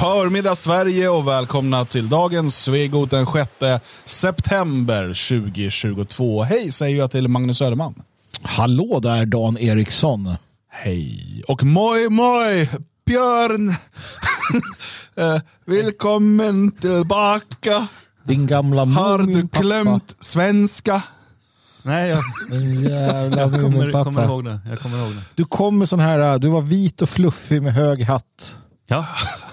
förmiddag Sverige och välkomna till dagens Svegot den 6 september 2022. Hej säger jag till Magnus Söderman. Hallå där Dan Eriksson. Hej. Och moj moj Björn. Eh, Välkommen tillbaka. Din gamla Har du glömt svenska? Nej, jag, jag kommer, kommer ihåg det. Jag kommer ihåg det. Du kom med sån här, du var vit och fluffig med hög hatt. Ja,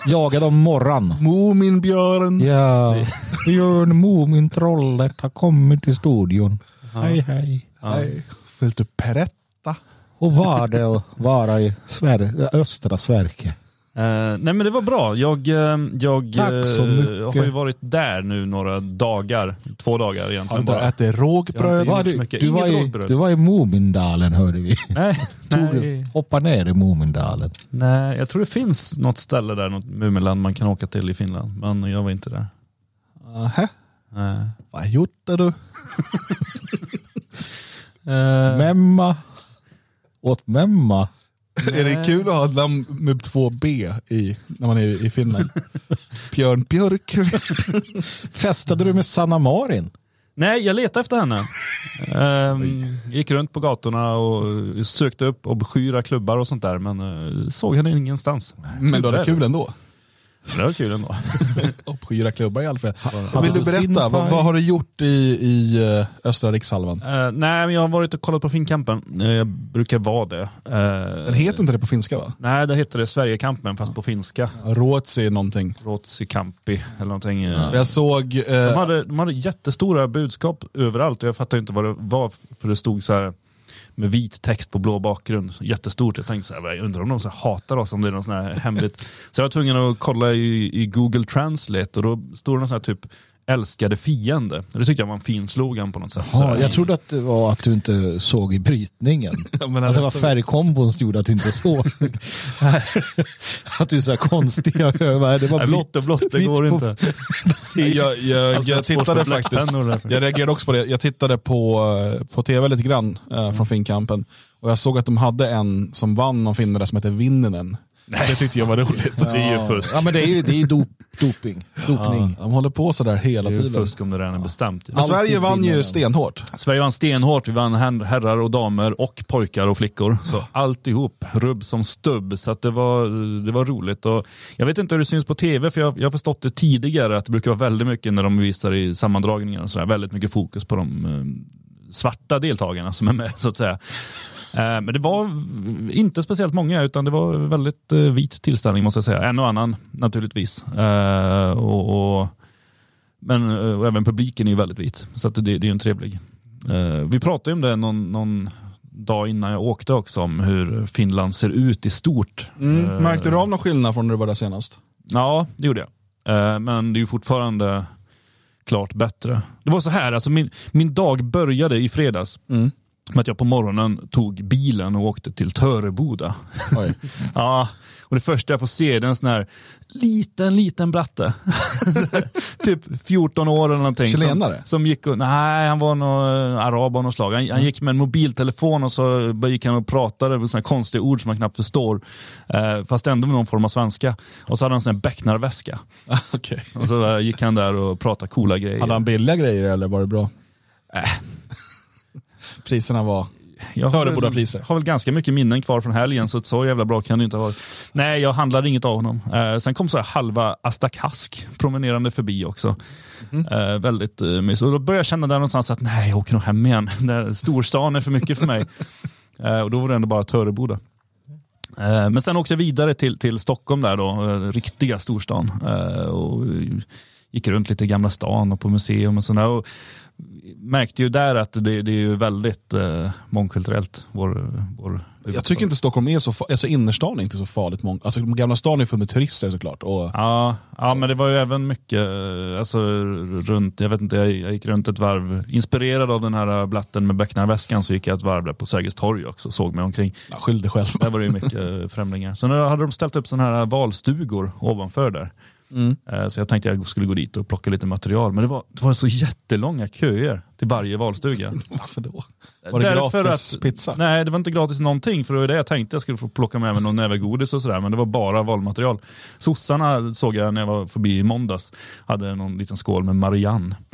Jagad av morran. Muminbjörn. Ja, Björn Mumintrollet har kommit till studion. Hej hej. Nej, Vill du berätta? Och var det att vara i Sver- östra Sverige? Eh, nej men det var bra. Jag, eh, jag mycket. har ju varit där nu några dagar. Två dagar Har egentligen du bara. ätit rågbröd? har Var du, du, var i, du var i Mumindalen hörde vi. Nej, nej, hoppa ner i Mumindalen. nej, jag tror det finns något ställe där, något Muminland man kan åka till i Finland. Men jag var inte där. Nähä. Nej. Vad gjorde du? Memma. Åt memma. Är det kul att ha ett namn med två B i, när man är i Finland? Björn Björkqvist. Festade du med Sanna Marin? Nej, jag letade efter henne. Ehm, gick runt på gatorna och sökte upp obskyra klubbar och sånt där, men eh, såg henne ingenstans. Men du hade kul ändå. Det var kul ändå. Uppskyra klubbar i alla fall. hade Vill du berätta, vad, vad har du gjort i, i eh, östra rikshalvan? Eh, nej, men jag har varit och kollat på Finnkampen. Eh, jag brukar vara det. Uh, Den heter inte det på finska va? Nej, det heter det Sverigekampen fast på finska. Ruotsi någonting. Ruotsikampi eller någonting. eh. Jag såg, De, hade, de hade jättestora budskap överallt och jag fattar inte vad det var för det stod så här med vit text på blå bakgrund. Jättestort. Jag tänkte så här, jag undrar om de så hatar oss, om det är något sånt här hemligt. Så jag var tvungen att kolla i, i Google Translate och då stod det något sånt här typ älskade fiende. Det tyckte jag var en fin slogan på något sätt. Ja, här. jag trodde att det var att du inte såg i brytningen. men Att det var färgkombon som gjorde att du inte såg. att du är så här konstiga. Det var Nej, blått är blått, det går på- inte. jag, jag, jag tittade faktiskt, jag reagerade också på det, jag tittade på, eh, på tv lite grann eh, från Finnkampen och jag såg att de hade en som vann någon finne där som heter Vinninen. Det tyckte jag var roligt. Det är ju fusk. Ja, men det är ju det är dop, doping. Dopning. De håller på sådär hela Det är ju tiden. fusk om det redan är bestämt. Men Sverige vann ju stenhårt. Sverige vann stenhårt. Vi vann her- herrar och damer och pojkar och flickor. Så alltihop, rubb som stubb. Så att det, var, det var roligt. Och jag vet inte hur det syns på tv, för jag, jag har förstått det tidigare att det brukar vara väldigt mycket när de visar i sammandragningar och sådär, väldigt mycket fokus på de eh, svarta deltagarna som är med så att säga. Eh, Men det var inte speciellt många utan det var väldigt eh, vit tillställning måste jag säga. En och annan naturligtvis. Eh, Och, och, men och även publiken är ju väldigt vit. Så det, det är ju en trevlig. Vi pratade ju om det någon, någon dag innan jag åkte också om hur Finland ser ut i stort. Mm. Märkte du av någon skillnad från när du var där senast? Ja, det gjorde jag. Men det är ju fortfarande klart bättre. Det var så här, alltså min, min dag började i fredags Mm. med att jag på morgonen tog bilen och åkte till Töreboda. Ja, och det första jag får se är en sån här liten, liten bratte. typ 14 år eller någonting. Chilenare? Som, som gick och, nej, han var någon arab av något slag. Han, han gick med en mobiltelefon och så gick han och pratade med såna konstiga ord som man knappt förstår. Eh, fast ändå med någon form av svenska. Och så hade han en sån här becknarväska. Okej. Och så eh, gick han där och pratade coola grejer. Hade han billiga grejer eller var det bra? Äh. Priserna var... Jag har, har väl ganska mycket minnen kvar från helgen så så jävla bra kan det inte ha varit. Nej, jag handlade inget av honom. Eh, sen kom så här halva Asta Kask promenerande förbi också. Mhm. Eh, väldigt eh, mysigt. Och då började jag känna där någonstans att nej, jag åker nog hem igen. Storstan är för mycket för mig. eh, och då var det ändå bara Töreboda. Eh, men sen åkte jag vidare till, till Stockholm där då, eh, riktiga storstan. Eh, och gick runt lite i Gamla stan och på museum och sådär. Och märkte ju där att det, det är ju väldigt eh, mångkulturellt. Vår, vår Jag tycker inte Stockholm är så farligt, alltså innerstan är inte så farligt många. Alltså Gamla stan är full med turister såklart. Och, Ja, ja men det var ju även mycket, eh, alltså runt, jag vet inte, jag, jag gick runt ett varv, inspirerad av den här blatten med becknarväskan så gick jag ett varv där på Sergels torg också, såg mig omkring. ja, skyll dig själv. Där var det ju mycket eh, främlingar. Sen hade de ställt upp sådana här valstugor ovanför där. Mm. Eh, Så jag tänkte jag skulle gå dit och plocka lite material. Men det var, det var så jättelånga köer till varje valstuga. Varför då? Var det Därför gratis att- pizza? Nej, det var inte gratis någonting, för det var det jag tänkte jag skulle få plocka med mig någon näve godis och sådär, men det var bara valmaterial. Sossarna såg jag när jag var förbi i måndags, hade någon liten skål med Marianne.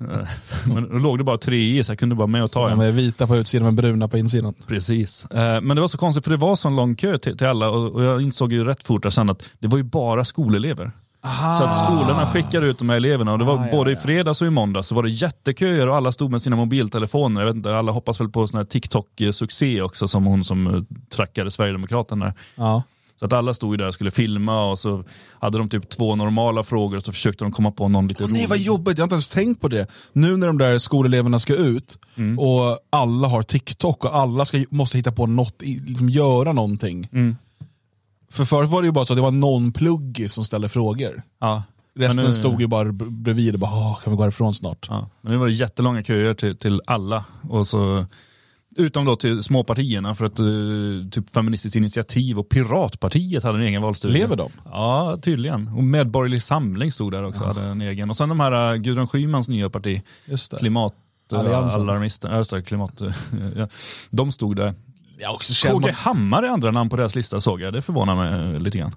Eh, men då låg det bara tre i, så jag kunde bara med och ta De en. är vita på utsidan men bruna på insidan. Precis. Eh, Men det var så konstigt för det var så en lång kö till, till alla och jag insåg ju rätt fort sen att det var ju bara skolelever. Så att skolorna skickade ut de här eleverna och det var Ah, ja, både i ja. fredags och i måndags så var det jätteköer och alla stod med sina mobiltelefoner. Jag vet inte, alla hoppas väl på sån här TikTok-succé också som hon som eh, trackade Sverigedemokraterna. Ja. Så att alla stod ju där och skulle filma och så hade de typ två normala frågor och så försökte de komma på någon lite nej rolig. vad jobbigt, jag har inte ens tänkt på det. Nu när de där skoleleverna ska ut Mm. och alla har TikTok och alla ska, måste hitta på något, i- liksom göra någonting. Mm. För förut var det ju bara så att det var någon pluggis som ställde frågor. Ja. Resten nu- stod ju bara bredvid och bara, "Åh, kan vi gå härifrån snart? Ja, men nu var det jättelånga köer till, till alla. Och så, utom då till småpartierna för att uh, typ Feministiskt initiativ och Piratpartiet hade en egen valstuga. Lever de? Ja, tydligen. Och Medborgerlig Samling stod där också, hade en egen. Och sen de här uh, Gudrun Schymans nya parti, Just det. Klimat... Alliansen. Alarmisten, ja, just det, klimat, ja. De stod där. Ja, också känns KG Hammar är andra namn på deras lista såg jag, det förvånar mig eh, lite grann.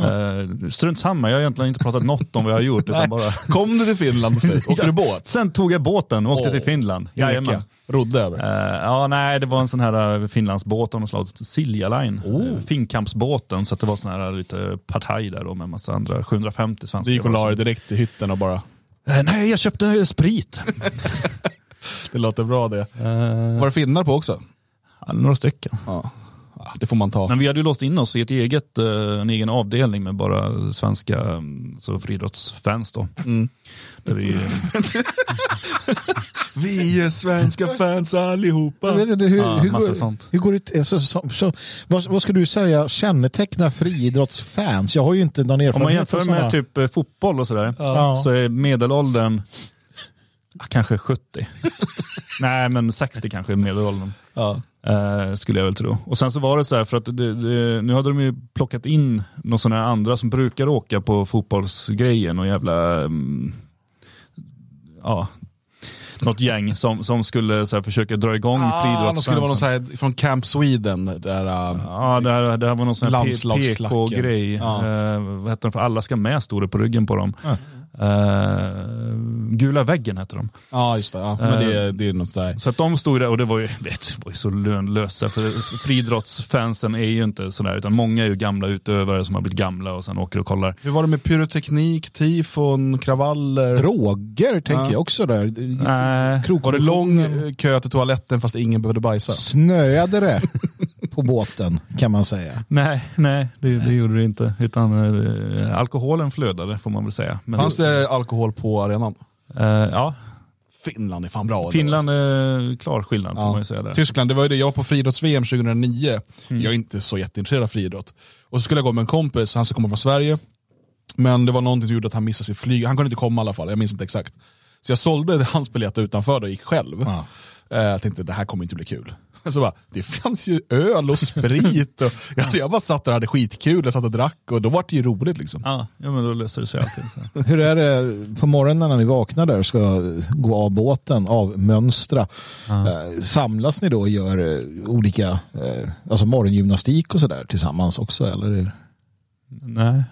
Uh, strunt samma, jag har egentligen inte pratat något om vad jag har gjort. Utan bara... kom du till Finland slut? Åkte du båt? Sen tog jag båten och åkte Åh, till Finland. Jajamän. Rodde över? Eh, ja, nej, det var en sån här uh, Finlandsbåt av något slag, Silja Line. Oh. Uh, Finnkampsbåten, så att det var sån här lite partaj där då med massa andra, 750 svenskar. Du gick och la dig direkt i hytten och bara, nej, jag köpte sprit. det låter bra det. Var det finnar på också? Ja, några stycken. Ja, Ja, det får man ta. Men vi hade ju låst in oss i ett eget, eh, en egen avdelning med bara svenska så friidrottsfans då. Mm. Där vi, Vi är svenska fans allihopa. Jag vet inte, hur, Ja, hur, går, sånt. hur går det alltså, så, så, vad, vad ska du säga kännetecknar friidrottsfans? Jag har ju inte någon erfarenhet om man jämför med typ eh, fotboll och sådär, Ja. så är medelåldern kanske 70. Nej, men 60 kanske är medelåldern. Ja. Eh, skulle jag väl tro. Och sen så var det så här, för att det, det, nu hade de ju plockat in några sådana här andra som brukar åka på fotbollsgrejen och jävla, mm, ja, något gäng som, som skulle så här, försöka dra igång Ah, friidrottsfansen. de skulle vara någon så här, från Camp Sweden. Där, uh, Ja, det här, det här var någon sån här. PK-grej. Ja. Eh, vad heter de? För alla ska med, stod det på ryggen på dem. Ja. Eh, gula väggen heter de. ja, just det. Ja. Men det, är- det är något där. Så att de stod där och det var ju, vet, det var ju så lönlösa. För friidrottsfansen är ju inte sådär, utan många är ju gamla utövare som har blivit gamla och sen åker och kollar. Hur var det med pyroteknik, tifon, kravaller? Droger tänker Ja. jag också där. Krok- Var det lång kö till toaletten fast ingen behövde bajsa? Snöade det på båten kan man säga. nej, nej det, det gjorde det inte. Utan eh, alkoholen flödade får man väl säga. Men Fanns det alkohol på arenan? Eh, ja, Finland är fan bra. Finland alltså. är klar skillnad får Ja. man ju säga där. Tyskland, det var ju det. Jag var på friidrotts-VM 2009. Mm. Jag är inte så jätteintresserad av friidrott. Och så skulle jag gå med en kompis, han ska komma från Sverige. Men det var någonting som gjorde att han missade sitt flyg. Han kunde inte komma i alla fall, jag minns inte exakt. Så jag sålde hans biljett utanför och gick själv. Ja. Eh, Jag tänkte det här kommer inte bli kul. Så bara, det fanns ju öl och sprit. Och, alltså jag bara satt där och hade skitkul, jag satt och drack och då var det ju roligt. Liksom. Ja, ja, men då löser det sig alltid. Så. Hur är det på morgonen när ni vaknar där och ska gå av båten, avmönstra? Eh, samlas ni då och gör eh, olika eh, alltså morgongymnastik och sådär tillsammans också? Eller? Nej.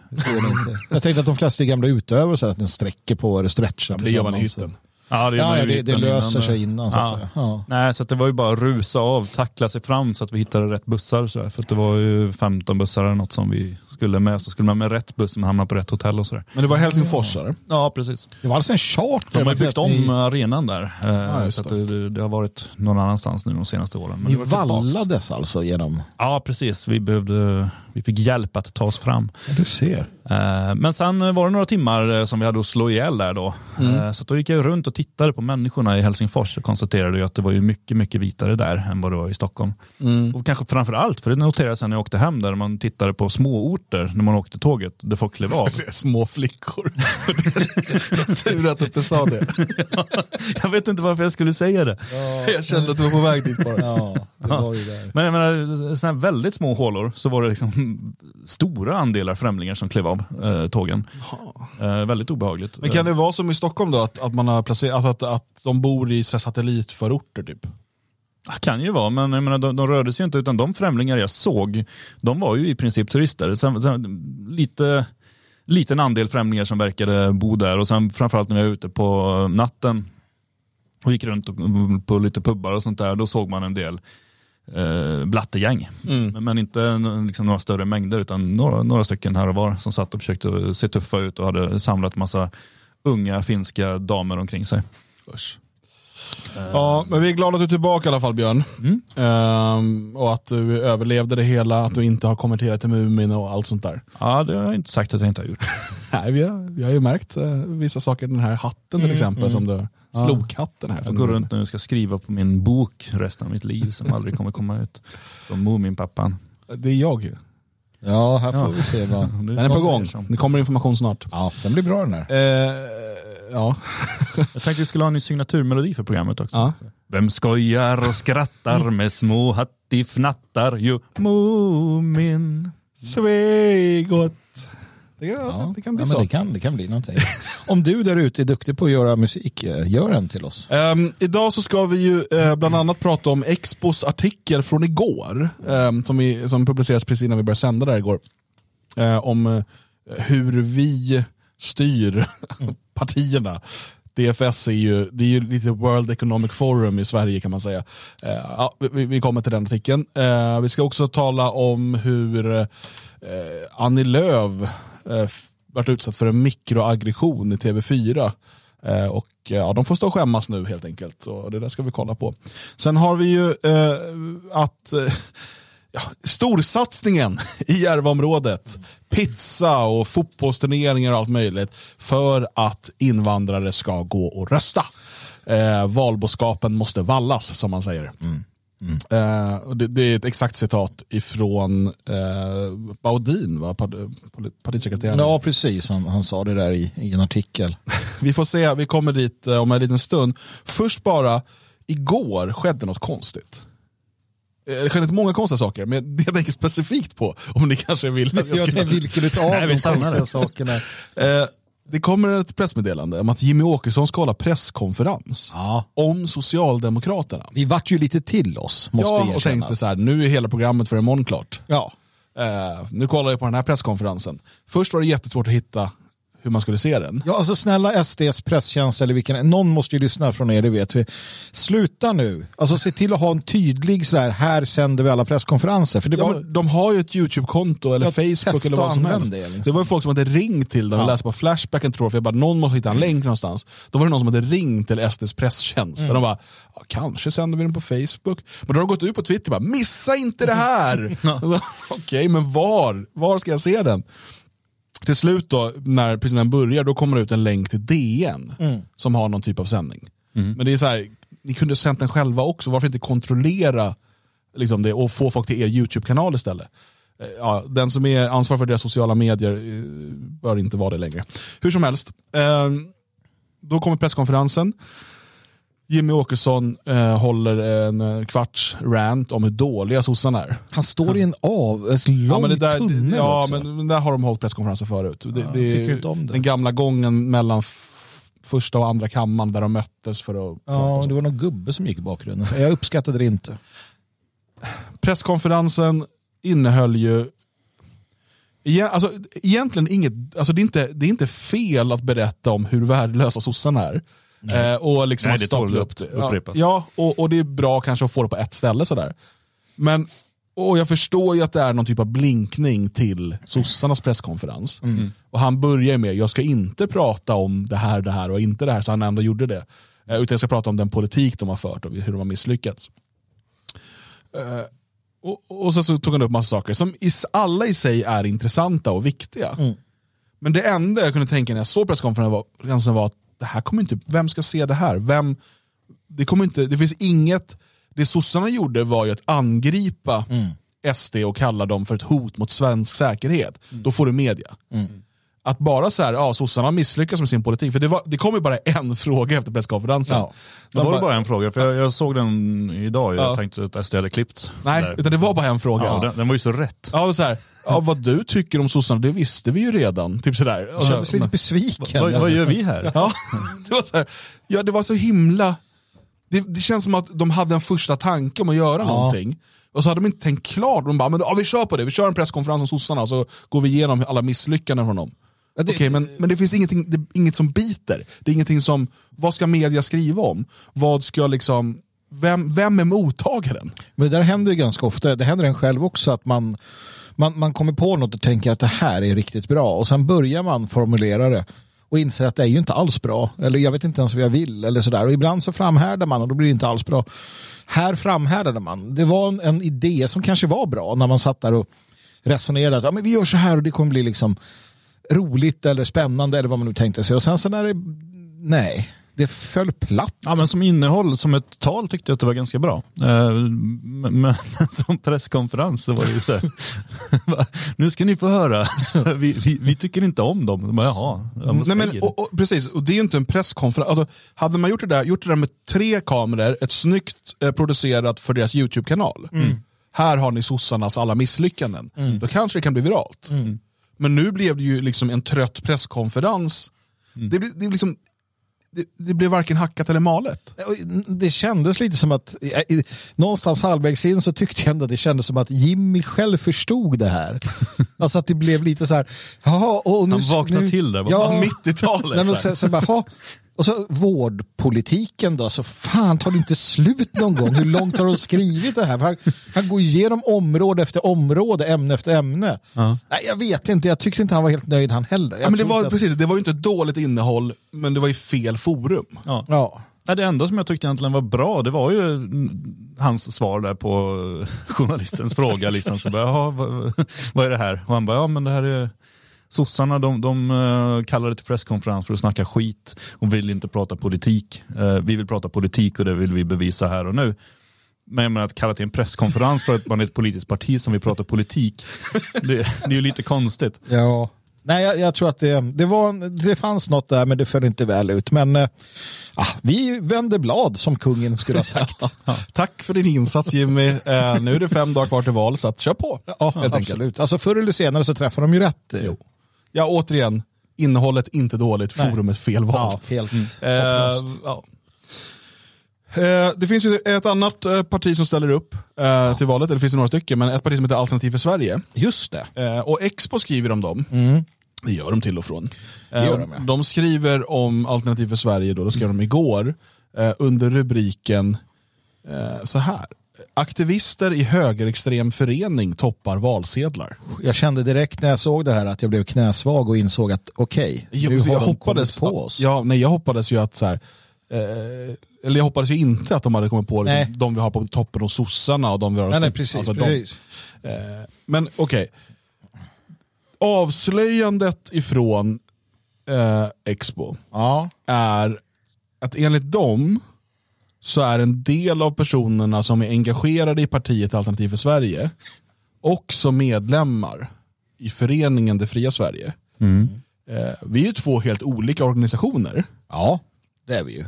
Jag tänkte att de flesta är gamla utövare så att ni sträcker på er och stretchar Det gör man i hytten. Ja, det, Ja, ja, det, det löser innan, sig innan så att ja. säga. Ja. Nej, så att det var ju bara att rusa av, tackla sig fram så att vi hittade rätt bussar. Så där. För att det var ju 15 bussar eller något som vi skulle med. Så skulle man med rätt buss men hamna på rätt hotell och sådär. Men det var Helsingfors eller? Ja, precis. Det var alltså en charter. De har byggt att ni- om arenan där. eh, Ja, så att det, det, har varit någon annanstans nu de senaste åren. Men Ni vallades alltså genom... Ja, precis. Vi, behövde, vi fick hjälp att ta oss fram. Ja, du ser. Eh, Men sen var det några timmar eh, som vi hade att slå ihjäl där då. Eh, Så då gick jag runt och tittade på människorna i Helsingfors och konstaterade att det var ju mycket, mycket vitare där än vad det var i Stockholm. Och kanske framför allt, för det noterade jag sen när jag åkte hem där man tittade på småorter när man åkte tåget där folk klev av. Små flickor. Tur att du inte sa det. jag vet inte varför jag skulle säga det. Jag kände att du var på väg dit bara. Ja, det var ju där. Men jag menar, såna här väldigt små hålor så var det liksom stora andelar främlingar som klev av eh, tågen. Eh, väldigt obehagligt. Men kan det vara som i Stockholm då, att, att man har placerat, alltså att, att de bor i så här, satellitförorter typ? Eh, kan ju vara, men jag menar, de, de rörde sig inte utan de främlingar jag såg, de var ju i princip turister. Sen, sen, lite liten andel främlingar som verkade bo där och sen framförallt när vi var ute på natten och gick runt på lite pubbar och sånt där, då såg man en del eh, blattegäng. Men, men inte liksom, några större mängder utan några, några stycken här och var som satt och försökte se tuffa ut och hade samlat massa unga finska damer omkring sig. Usch. Ja, men vi är glada att du är tillbaka i alla fall Björn. Ehm, och att du överlevde det hela, att du inte har konverterat till Mumin och allt sånt där. Ja, det har jag inte sagt att jag inte har gjort. Nej, vi, har, vi har ju märkt eh, vissa saker, den här hatten till exempel, som du, slokhatten här. Jag Som går du, runt nu och ska skriva på min bok resten av mitt liv som aldrig kommer komma ut. Som Muminpappan. Det är jag ju. Ja, här får Ja. vi se vad... Den är på gång, det kommer information snart. Ja, den blir bra den här. Eh, ja. Jag tänkte vi skulle ha en ny signaturmelodi för programmet också. Ja. Vem skojar och skrattar med små hattifnattar? Jo, Mumin. Svegot. Det, ja, Ja, det kan bli ja, så. men det, kan, det kan bli någonting. Om du där ute är duktig på att göra musik, eh, gör en till oss. Ehm, idag så ska vi ju eh, bland annat prata om Expos artikel från igår, ehm, som, vi, som publicerades precis innan vi började sända där igår. Eh, om eh, hur vi styr partierna. DFS är ju, det är ju lite World Economic Forum i Sverige kan man säga. Eh, ja, vi, vi kommer till den artikeln. Eh, vi ska också tala om hur eh, Annie Lööf varit utsatt för en mikroaggression i TV4. Eh, och ja, de får stå och skämmas nu helt enkelt. Och det där ska vi kolla på. Sen har vi ju eh, att eh, ja, storsatsningen i Järvaområdet. Pizza och fotbollsturneringar och allt möjligt. För att invandrare ska gå och rösta. Eh, valboskapen måste vallas som man säger. Eh, och det, det är ett exakt citat ifrån eh, Baudin, va? Part- partisekreteraren. Ja, precis. Han, han sa det där i, i en artikel. Vi får se, vi kommer dit eh, om en liten stund. Först bara, igår skedde något konstigt. Eh, Det inte många konstiga saker, men det jag tänker specifikt på, om ni kanske vill att jag Jag ska... tänkte, vilken utav Nej, de konstiga sakerna? Eh, det kommer ett pressmeddelande om att Jimmy Åkesson ska hålla presskonferens Ja. om Socialdemokraterna. Vi vart ju lite till oss, måste ja, och erkännas. tänkte så här, nu är hela programmet för imorgon klart. Ja. Eh, nu kollar jag på den här presskonferensen. Först var det jättesvårt att hitta hur man skulle se den. Ja, alltså snälla SDs presstjänst eller vilken, någon måste ju lyssna från er, det vet vi. Sluta nu, alltså se till att ha en tydlig så här, här sänder vi alla presskonferenser. För det Ja, var, de har ju ett YouTube-konto eller Ja, Facebook eller vad som helst. det, liksom. Det var ju folk som hade ringt till dem, Ja. läste på Flashbacken tror jag, för jag bara, någon måste hitta en länk någonstans. Då var det någon som hade ringt till SDs presstjänst. Mm. Och de bara, ja, kanske sänder vi den på Facebook. Men då har de gått ut på Twitter och bara, missa inte det här! Okej, men var? Var ska jag se den? Till slut då, när precis börjar, då kommer det ut en länk till DN Mm. som har någon typ av sändning. Men det är så här, ni kunde ha sänt den själva också, varför inte kontrollera liksom det, och få folk till er YouTube-kanal istället? Eh, Ja, den som är ansvarig för deras sociala medier eh, bör inte vara det längre. Hur som helst, eh, då kommer presskonferensen. Jimmy Åkesson eh, håller en eh, kvarts rant om hur dåliga sossarna är. han står i en av, ett lång Ja, men det där, tunnel ja, också. men, men där har de hållit presskonferenser förut. Det, jag det, om det. Den gamla gången mellan första och andra kammaren där de möttes för att Ja, det var någon gubbe som gick i bakgrunden. Jag uppskattade det inte. presskonferensen innehöll ju Alltså, egentligen inget, alltså det, är inte, det är inte fel att berätta om hur värdelösa sossarna är. Eh, och liksom Nej, att det stapla tål upp det. upprepas. Ja, och, och det är bra kanske att få det på ett ställe sådär. Men, och jag förstår ju att det är någon typ av blinkning till sossarnas presskonferens. Och han börjar med, jag ska inte prata om det här, det här och inte det här, så han ändå gjorde det. Eh, utan jag ska prata om den politik de har fört och hur de har misslyckats. Eh, och, och så, så tog han upp massa saker som i, alla i sig är intressanta och viktiga. Men det enda jag kunde tänka när jag såg presskonferensen var att det här kommer inte, vem ska se det här? Vem, det, kommer inte, det finns inget, det sossarna gjorde var ju att angripa SD och kalla dem för ett hot mot svensk säkerhet. Då får du media. Att bara så här, ja sossarna har misslyckats med sin politik. För det, var, det kom ju bara en fråga efter presskonferensen. Ja. Det De var det bara- bara en fråga, för jag, jag såg den idag. Jag Ja. tänkte att SD hade klippt. Nej, där. utan det var bara en fråga. ja, den, den var ju så rätt. Ja, och så här, ja, vad du tycker om sossarna, det visste vi ju redan. Typ sådär. Jag kändes lite besviken. Vad, vad gör vi här? Ja, det var så här, ja, det var så himla... Det, det känns som att de hade en första tanke om att göra någonting. Och så hade de inte tänkt klart. De bara, men, ja, vi kör på det, vi kör en presskonferens om sossarna så går vi igenom alla misslyckanden från dem. Ja, det- Okej, men, men det finns ingenting, det, inget som biter. Det är ingenting som, vad ska media skriva om? Vad ska liksom, vem, vem är mottagaren? Men det där händer ju ganska ofta. Det händer en själv också att man, man, man kommer på något och tänker att det här är riktigt bra och sen börjar man formulera det och inser att det är ju inte alls bra. Eller jag vet inte ens vad jag vill. Eller sådär. Och ibland så framhärdar man och då blir det inte alls bra. Här framhärdade man. Det var en, en idé som kanske var bra när man satt där och resonerade. att Ja, men vi gör så här och det kommer bli liksom roligt eller spännande eller vad man nu tänkte sig. Och sen så när det, nej, det föll platt. Ja, men som innehåll, som ett tal tyckte jag att det var ganska bra. Eh, Men, som presskonferens så var det ju så här, nu ska ni få höra, vi, vi, vi tycker inte om dem. De bara, Jaha, Nej, men, och, och, precis, och det är ju inte en presskonferens. Alltså, hade man gjort det, där, gjort det där med tre kameror, ett snyggt eh, producerat för deras YouTube-kanal. Här har ni sossarnas alla misslyckanden. Då kanske det kan bli viralt. Men nu blev det ju liksom en trött presskonferens. Det, blir, det, liksom, det, det blev varken hackat eller malet. Det kändes lite som att, någonstans halvvägs in så tyckte jag ändå att det kändes som att Jimmy själv förstod det här. Alltså att det blev lite så här, jaha, och nu... Han vaknade nu, till där, Ja, mitt i talet, Nej, men så så, bara. Och så vårdpolitiken då, så fan tar det inte slut någon gång? Hur långt har de skrivit det här? För Han, han går igenom område efter område, ämne efter ämne. Ja. Nej, jag vet inte, jag tyckte inte han var helt nöjd han heller. Jag Ja, men det, var, inte att- precis, det var ju inte ett dåligt innehåll, men det var i fel forum. Ja. Ja. Ja, det enda som jag tyckte egentligen var bra, det var ju hans svar där på journalistens fråga. Liksom. Så bara, vad, vad är det här? Och han bara, ja men det här är sossarna, de, de eh, kallade till presskonferens för att snacka skit och vill inte prata politik. Eh, vi vill prata politik och det vill vi bevisa här och nu. Men jag menar, att kalla till en presskonferens för att man är ett politiskt parti som vill prata politik, det, det är ju lite konstigt. Ja. Nej, jag, jag tror att det, det, var, det fanns något där men det föll inte väl ut. Men ah, vi vände blad som kungen skulle ha sagt. Tack för din insats Jimmy. Eh, nu är det fem dagar kvar till val, så att kör på. Ja, helt enkelt. absolut. Alltså förr eller senare så träffar de ju rätt. Jo. Ja, återigen, innehållet inte dåligt, Nej. forumet fel Ja, helt Eh, hopplöst. ja. Eh, det finns ju ett annat eh, parti som ställer upp eh, till valet, eller det finns det några stycken, men ett parti som heter Alternativ för Sverige. Just det. Eh, och Expo skriver om dem. Det gör de till och från. Eh, de, ja. de skriver om Alternativ för Sverige, då, det skrev de igår, eh, under rubriken eh, så här. Aktivister i högerextrem förening toppar valsedlar. Jag kände direkt när jag såg det här att jag blev knäsvag och insåg att okej, Jag, nu har jag de hoppades, på oss. Ja, nej, jag hoppades ju att så här, eh, eller jag hoppades ju inte att de hade kommit på liksom, de vi har på toppen och sossarna och de vi har nej, nej, precis. alltså de- precis. Eh, men okej. Avslöjandet ifrån eh, Expo Ja. är att enligt dem så är en del av personerna som är engagerade i partiet Alternativ för Sverige också medlemmar i föreningen Det fria Sverige. Eh, vi är ju två helt olika organisationer. ja, det är vi ju.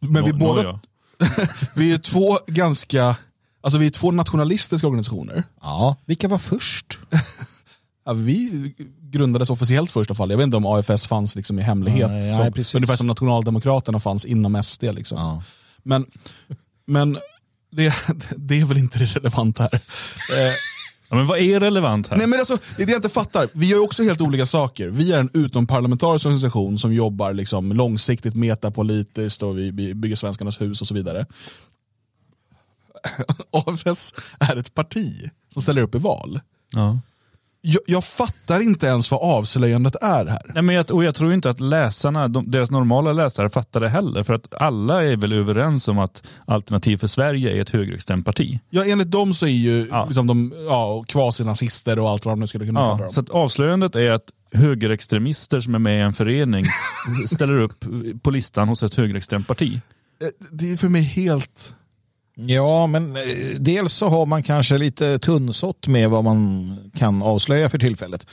Men vi, Nå- båda, nåja. vi är två ganska, alltså vi är två nationalistiska organisationer. Ja. Vilka var först? Ja, vi grundades officiellt först av fall. Jag vet inte om AFS fanns liksom i hemlighet. Nej, som, nej, precis. ungefär som Nationaldemokraterna fanns inom SD. Liksom. Men, men det, det är väl inte det relevanta här. Eh, Ja, men vad är relevant här? nej men alltså, det är det jag inte fattar. Vi gör också helt olika saker. Vi är en utomparlamentarisk organisation som jobbar liksom långsiktigt metapolitiskt och vi, vi bygger svenskarnas hus och så vidare. AFS är ett parti som ställer upp i val. Ja. Jag, jag fattar inte ens vad avslöjandet är här. Nej, men jag, och jag tror inte att läsarna, de, deras normala läsare fattar det heller. För att alla är väl överens om att Alternativ för Sverige är ett högerextremt parti. Ja, enligt dem så är ju Ja. liksom de ja, kvasinazister och allt vad de nu skulle kunna kalla Ja, dem. så att avslöjandet är att högerextremister som är med i en förening ställer upp på listan hos ett högerextremt parti. Eh, Det är för mig helt... Ja, men eh, dels så har man kanske lite tunnsått med vad man kan avslöja för tillfället.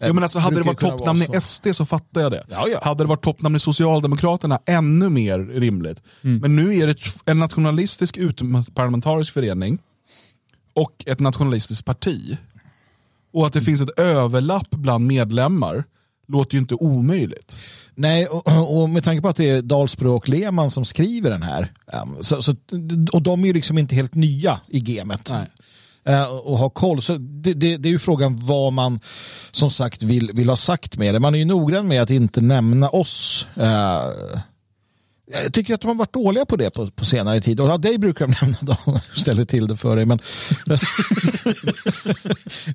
Jo, men alltså, hade det varit toppnamn i SD så fattar jag det. Ja, ja. Hade det varit toppnamn i Socialdemokraterna, ännu mer rimligt. Mm. Men nu är det en nationalistisk utomparlamentarisk förening och ett nationalistiskt parti. Och att det finns ett överlapp bland medlemmar låter ju inte omöjligt. Nej, och, och med tanke på att det är Dahlsbro och Lehmann som skriver den här, um, så, så, och de är ju liksom inte helt nya i gamet. Nej. Uh, och ha koll. Så det, det, det är ju frågan vad man som sagt vill, vill ha sagt med det. Man är ju noggrann med att inte nämna oss. Uh, jag tycker att de har varit dåliga på det på, på senare tid. Och ja, dig brukar de nämna då, ställer till det för dig. Men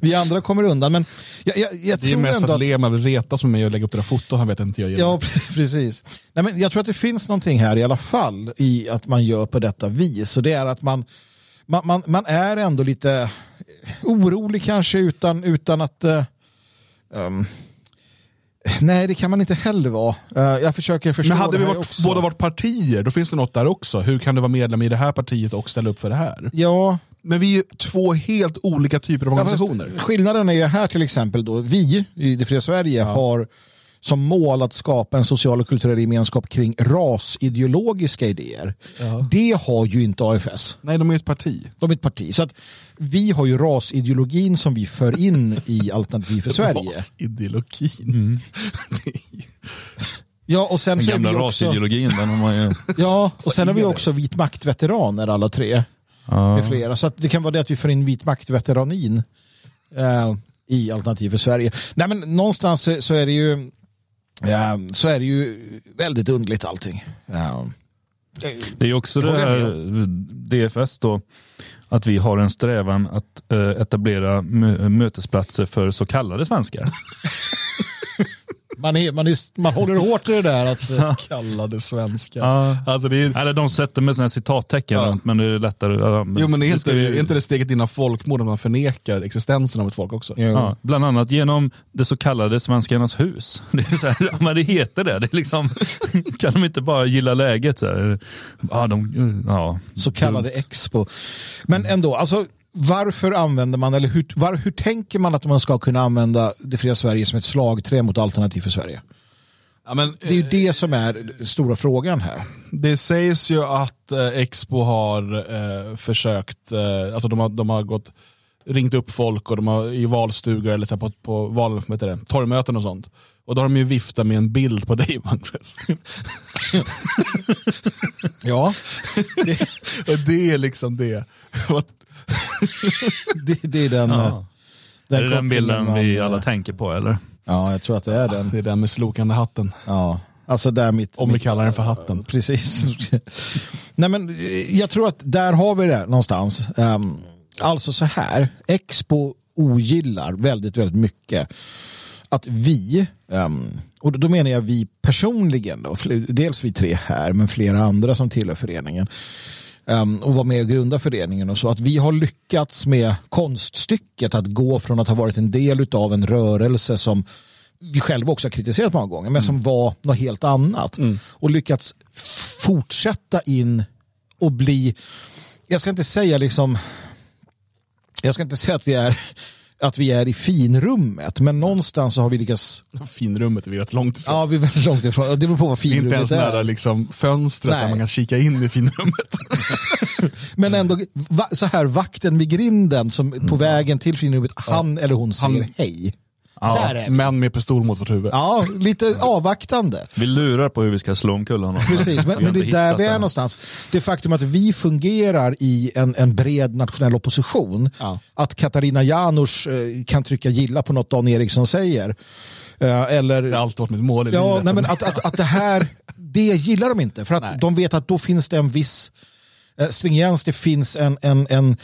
vi andra kommer undan. Men jag, jag, jag Det är mest för att att- Lehmann vill retas med mig och lägga upp det där fotot, han vet inte jag gillar. Ja, pre- precis. Nej, men jag tror att det finns någonting här i alla fall i att man gör på detta vis. Och det är att man, man, man, man är ändå lite orolig kanske utan, utan att... ehm, nej, det kan man inte heller vara. Eh, jag försöker förstå Men hade vi varit, båda varit partier, då finns det något där också. Hur kan du vara medlem i det här partiet och ställa upp för det här? Ja, Men vi är ju två helt olika typer av Ja, organisationer. skillnaden är ju här till exempel då, vi i det fria Sverige har som mål att skapa en social och kulturell gemenskap kring rasideologiska idéer. Det har ju inte AFS. Nej, de är ett parti. De är ett parti. Så att vi har ju rasideologin som vi för in i Alternativ för Sverige. Rasideologin. Ju- Ja, och sen Den så är gamla vi också, rasideologin, den har man ju... ja, och sen har vi också vit maktveteraner alla tre. Med flera. Så att det kan vara det att vi får in vit maktveteranin eh, i Alternativ för Sverige. Nej, men någonstans så, så är det ju så är det ju väldigt underligt allting. Det är också det här DFS då, att vi har en strävan att eh, etablera mö- mötesplatser för så kallade svenskar. man, är, man, är, man håller hårt i det där att Så kallade svenskar. Ja. Alltså det är, Eller de sätter med sådana här citattecken Ja. runt, men det är lättare. Ja, jo, men är inte, ska ju- är inte det steget innan folkmord att man förnekar existensen av ett folk också? Ja, bland annat genom det så kallade Svenskarnas hus. Det, är så här, ja, men det heter det. det är liksom, kan de inte bara gilla läget? Så här? Ja, de, ja. så kallade expo. Men ändå, alltså varför använder man, eller hur, var, hur tänker man att man ska kunna använda det fria Sverige som ett slagträ mot Alternativ för Sverige? Ja, men, Det är ju det som är stora frågan här. Det sägs ju att eh, Expo har eh, försökt, eh, alltså de har, de har gått, ringt upp folk och de har i valstugor eller så på, på val, det, torgmöten och sånt. Och då har de ju viftat med en bild på dig Magnus. Ja, och det är liksom det. Det, det är den, Ja. eh, är det den bilden man, vi eh, alla tänker på eller? Ja, jag tror att det är den. det är den med slokande hatten. Ja, alltså där mitt... Om vi mitt, kallar den för hatten. Precis. Nej, men eh, jag tror att där har vi det någonstans. Um, alltså så här, Expo ogillar väldigt, väldigt mycket att vi, ehm, och då menar jag vi personligen, då, dels vi tre här, men flera andra som tillhör föreningen, ehm, och var med och grunda föreningen och så, att vi har lyckats med konststycket att gå från att ha varit en del av en rörelse som vi själva också har kritiserat många gånger, men som var något helt annat. Och lyckats fortsätta in och bli, jag ska inte säga liksom, jag ska inte säga att vi är att vi är i finrummet, men någonstans så har vi lyckats, Finrummet är vi rätt långt ifrån. ja vi är väldigt långt ifrån, det beror på vad det är inte finrummet ens nära är. liksom, fönstret Nej. där man kan kika in i finrummet. Men ändå, va, så här vakten vid grinden som på vägen till finrummet, han eller hon säger Han- hej. Ja. Där är vi. Men med pistol mot vårt huvud. Ja, lite avvaktande. Vi lurar på hur vi ska slå omkull honom. Precis, men, men det är där vi är någonstans. Det faktum att vi fungerar i en, en bred nationell opposition, Ja. att Katarina Janouch eh, kan trycka gilla på något Dan Eriksson säger, eh, eller Det har alltid varit mitt mål i Ja, livet. nej, men att, att, att det här, det gillar de inte. För att Nej. de vet att då finns det en viss eh, stringens, det finns en, en, en,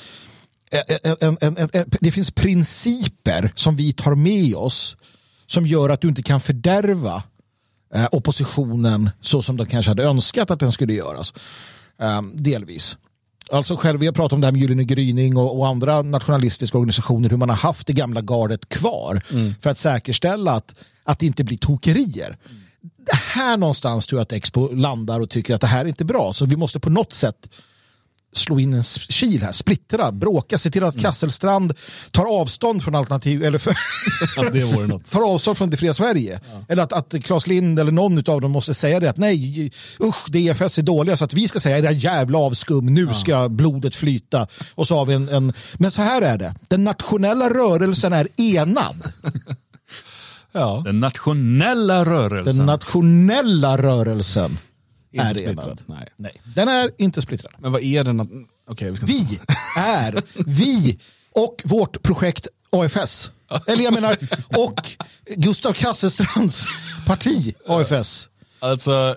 en, en, en, det finns principer som vi tar med oss som gör att du inte kan fördärva eh, oppositionen så som de kanske hade önskat att den skulle göras. Eh, delvis. Alltså själv, vi har pratat om det här med Gyllene gryning och, och andra nationalistiska organisationer, hur man har haft det gamla gardet kvar för att säkerställa att, att det inte blir tokerier. Här någonstans tror jag att Expo landar och tycker att det här är inte bra, så vi måste på något sätt slå in en kil här, splittra, bråka, se till att Kasselstrand tar avstånd från alternativ, eller för, Ja, det vore något. tar avstånd från det fria Sverige. Eller att, att Claes Lind eller någon av dem måste säga det att nej, usch, DFS är dåliga så att vi ska säga det här jävla avskum, nu ska blodet flyta. Och så har vi en, en, men så här är det, den nationella rörelsen är enad. Ja. Den nationella rörelsen. Den nationella rörelsen Inte är splittrad, nej. Nej, den är inte splittrad. Men vad är den? att- Okej, vi Vi är vi och vårt projekt AFS. Eller jag menar, och Gustav Kasselstrands parti AFS. Alltså,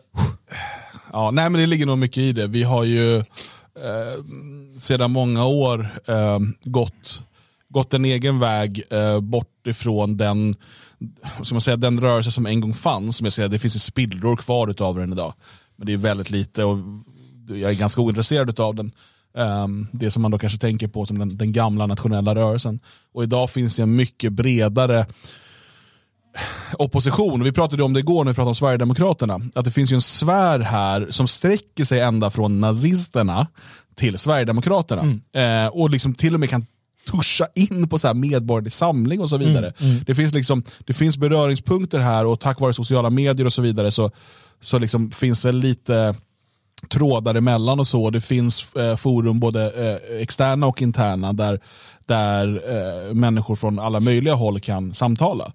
ja, nej men det ligger nog mycket i det. Vi har ju eh, sedan många år eh, gått, gått en egen väg eh, bort ifrån den, ska man säga, den rörelse som en gång fanns. Som jag säger, det finns ju spillror kvar av den idag. Men det är väldigt lite och jag är ganska ointresserad av den. Um, det som man då kanske tänker på som den, den gamla nationella rörelsen. Och idag finns det en mycket bredare opposition. Vi pratade om det igår när vi pratade om Sverigedemokraterna. Att det finns ju en sfär här som sträcker sig ända från nazisterna till Sverigedemokraterna. Eh, och liksom till och med kan tuscha in på så här medborgerlig samling och så vidare. Det, finns liksom, det finns beröringspunkter här och tack vare sociala medier och så vidare så, så liksom finns det lite trådar emellan och så. Det finns eh, forum, både eh, externa och interna, där, där eh, människor från alla möjliga håll kan samtala.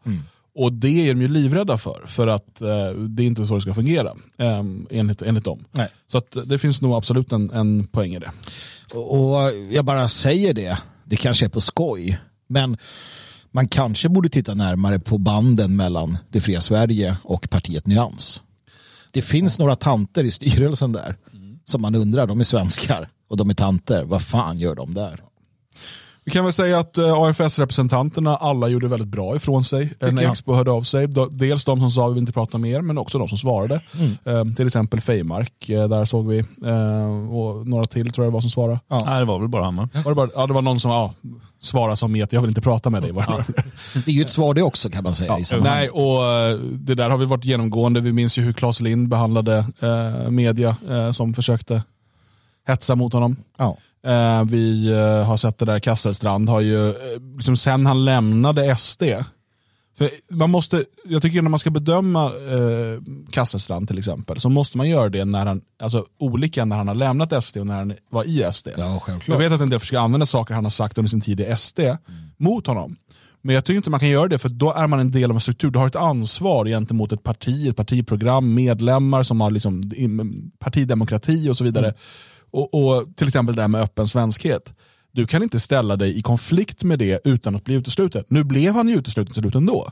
Och det är de ju livrädda för, för att eh, det är inte så det ska fungera, eh, enligt, enligt dem. Nej. Så att det finns nog absolut en, en poäng i det. Och och jag bara säger det, det kanske är på skoj, men man kanske borde titta närmare på banden mellan det fria Sverige och partiet Nyans. Det finns några tanter i styrelsen där som man undrar, de är svenskar och de är tanter, vad fan gör de där? Vi kan väl säga att eh, AFS-representanterna alla gjorde väldigt bra ifrån sig. En jag. expo hörde av sig. Dels de som sa vi vill inte prata mer, men också de som svarade. Eh, till exempel Fejmark, eh, där såg vi. Eh, och några till tror jag det var som svarade. Nej, det var väl bara han va? Var det, bara, ja, det var någon som ja, svarade som med att jag vill inte prata med dig. Var det. Det är ju ett svar det också kan man säga. sammanhanget. Nej, och det där har vi varit genomgående. Vi minns ju hur Claes Lind behandlade eh, media som försökte hetsa mot honom. Ja. Eh, vi eh, har sett det där, Kasselstrand har ju, eh, liksom sen han lämnade SD, för man måste, jag tycker när man ska bedöma eh, Kasselstrand till exempel, så måste man göra det när han, alltså olika när han har lämnat SD och när han var i SD. Ja, självklart. Jag vet att en del försöker använda saker han har sagt under sin tid i SD mot honom. Men jag tycker inte man kan göra det för då är man en del av en struktur. Du har ett ansvar gentemot ett parti, ett partiprogram, medlemmar som har liksom partidemokrati och så vidare. Och, och Till exempel det här med öppen svenskhet. Du kan inte ställa dig i konflikt med det utan att bli utesluten. Nu blev han ju utesluten till slut ändå.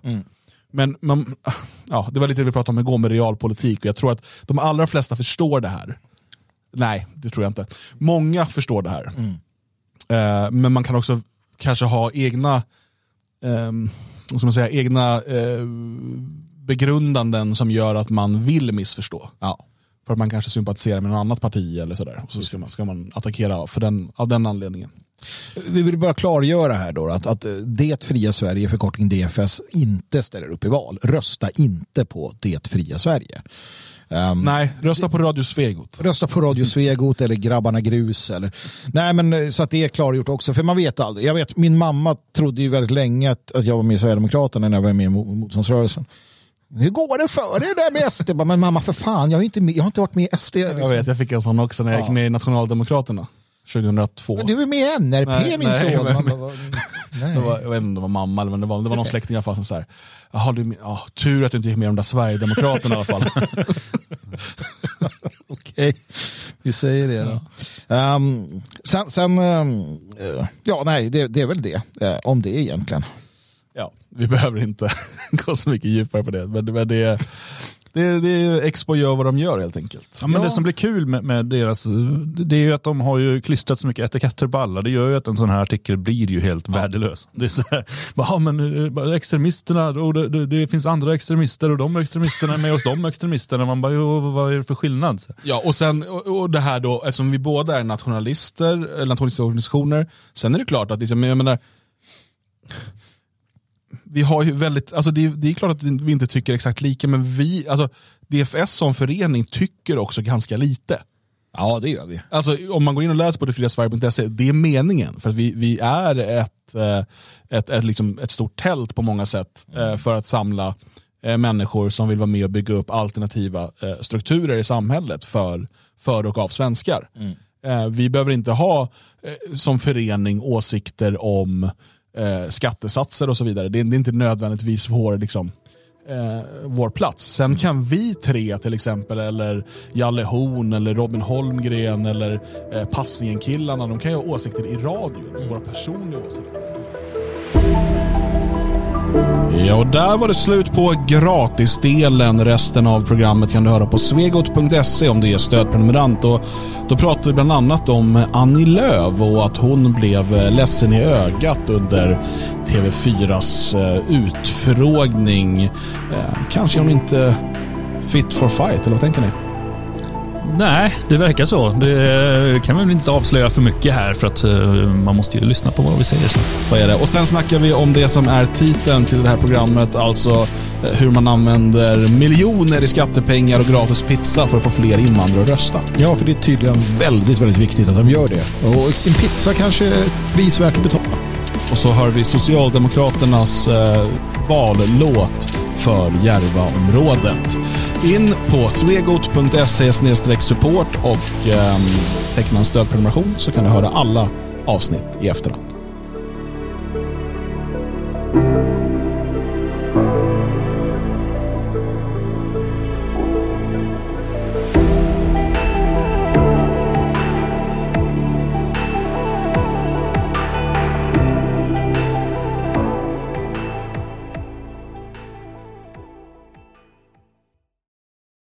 Men man, ja, det var lite det vi pratade om igår med realpolitik och jag tror att de allra flesta förstår det här. Nej, det tror jag inte. Många förstår det här. Eh, men man kan också kanske ha egna, vad ska man säga, egna eh, begrundanden som gör att man vill missförstå. Ja. För att man kanske sympatiserar med något annat parti eller sådär. Och så ska man, ska man attackera för den, av den anledningen. Vi vill bara klargöra här då att, att Det fria Sverige, förkortning DFS, inte ställer upp i val. Rösta inte på Det fria Sverige. Ehm, Nej, rösta på Radio Svegot. Rösta på Radio Svegot eller Grabbarna Grus. Eller... Nej, men eh, så att det är klargjort också. För man vet aldrig. Jag vet, min mamma trodde ju väldigt länge att, att jag var med i Sverigedemokraterna när jag var med i mo- motståndsrörelsen. Hur går det för er där med SD? Jag Men mamma för fan, jag har, inte jag har inte varit med i SD. Jag Liksom. vet, jag fick en sån också när jag gick med i Nationaldemokraterna 2002. Men Du är med i NRP Nej, min nej, son. men- bara, nej. Var, jag vet inte om det var mamma eller men det var, det var någon släkting i alla fall som så här, Jaha, du, ja, tur att du inte gick med i de där Sverigedemokraterna i alla fall. Okej, vi säger det då. Ehm, sen, sen eh, ja nej, det, det är väl det. eh, om det egentligen. Ja, vi behöver inte gå så mycket djupare på det. Men, men det, det, det Expo gör vad de gör helt enkelt. Ja, men Ja. Det som blir kul med, med deras, det är ju att de har ju klistrat så mycket etiketter på alla. Det gör ju att en sån här artikel blir ju helt värdelös. Det är så här, bara, ja, men eh, bara extremisterna, och det, det, det finns andra extremister och de extremisterna är med oss, de extremisterna. Man bara, jo, vad är det för skillnad? Så, Ja, och sen och, och det här då, eftersom vi båda är nationalister, eller nationalistiska organisationer, sen är det klart att liksom, jag menar, vi har ju väldigt, alltså det, det är klart att vi inte tycker exakt lika, men vi, alltså DFS som förening tycker också ganska lite. Ja, det gör vi. Alltså, om man går in och läser på detfriasverige.se, det är meningen. För att vi, vi är ett, eh, ett, ett, liksom ett stort tält på många sätt eh, för att samla eh, människor som vill vara med och bygga upp alternativa strukturer i samhället för, för och av svenskar. Mm. Vi behöver inte ha som förening åsikter om Eh, skattesatser och så vidare. Det är, det är inte nödvändigtvis vår liksom, eh, vår plats. Sen kan vi tre till exempel, eller Jalle Horn, eller Robin Holmgren, eller eh, Passningen-killarna, de kan ju ha åsikter i radio, våra personliga åsikter. Ja, och där var det slut på gratisdelen. Resten av programmet kan du höra på svegot.se om du är stödprenumerant. Och då pratar vi bland annat om Annie Lööf och att hon blev ledsen i ögat under TV4s eh, utfrågning. Eh, kanske hon inte fit for fight, eller vad tänker ni? Nej, det verkar så. Det kan vi väl inte avslöja för mycket här för att uh, man måste ju lyssna på vad vi säger. Så. så är det. Och sen snackar vi om det som är titeln till det här programmet, alltså uh, hur man använder miljoner i skattepengar och gratis pizza för att få fler invandrare att rösta. Ja, för det är tydligen väldigt, väldigt viktigt att de gör det. Och en pizza kanske är prisvärt att betala. Och så hör vi Socialdemokraternas uh, vallåt för Järvaområdet. In på svegot.se support och eh, teckna en stödprenumeration så kan du höra alla avsnitt i efterhand.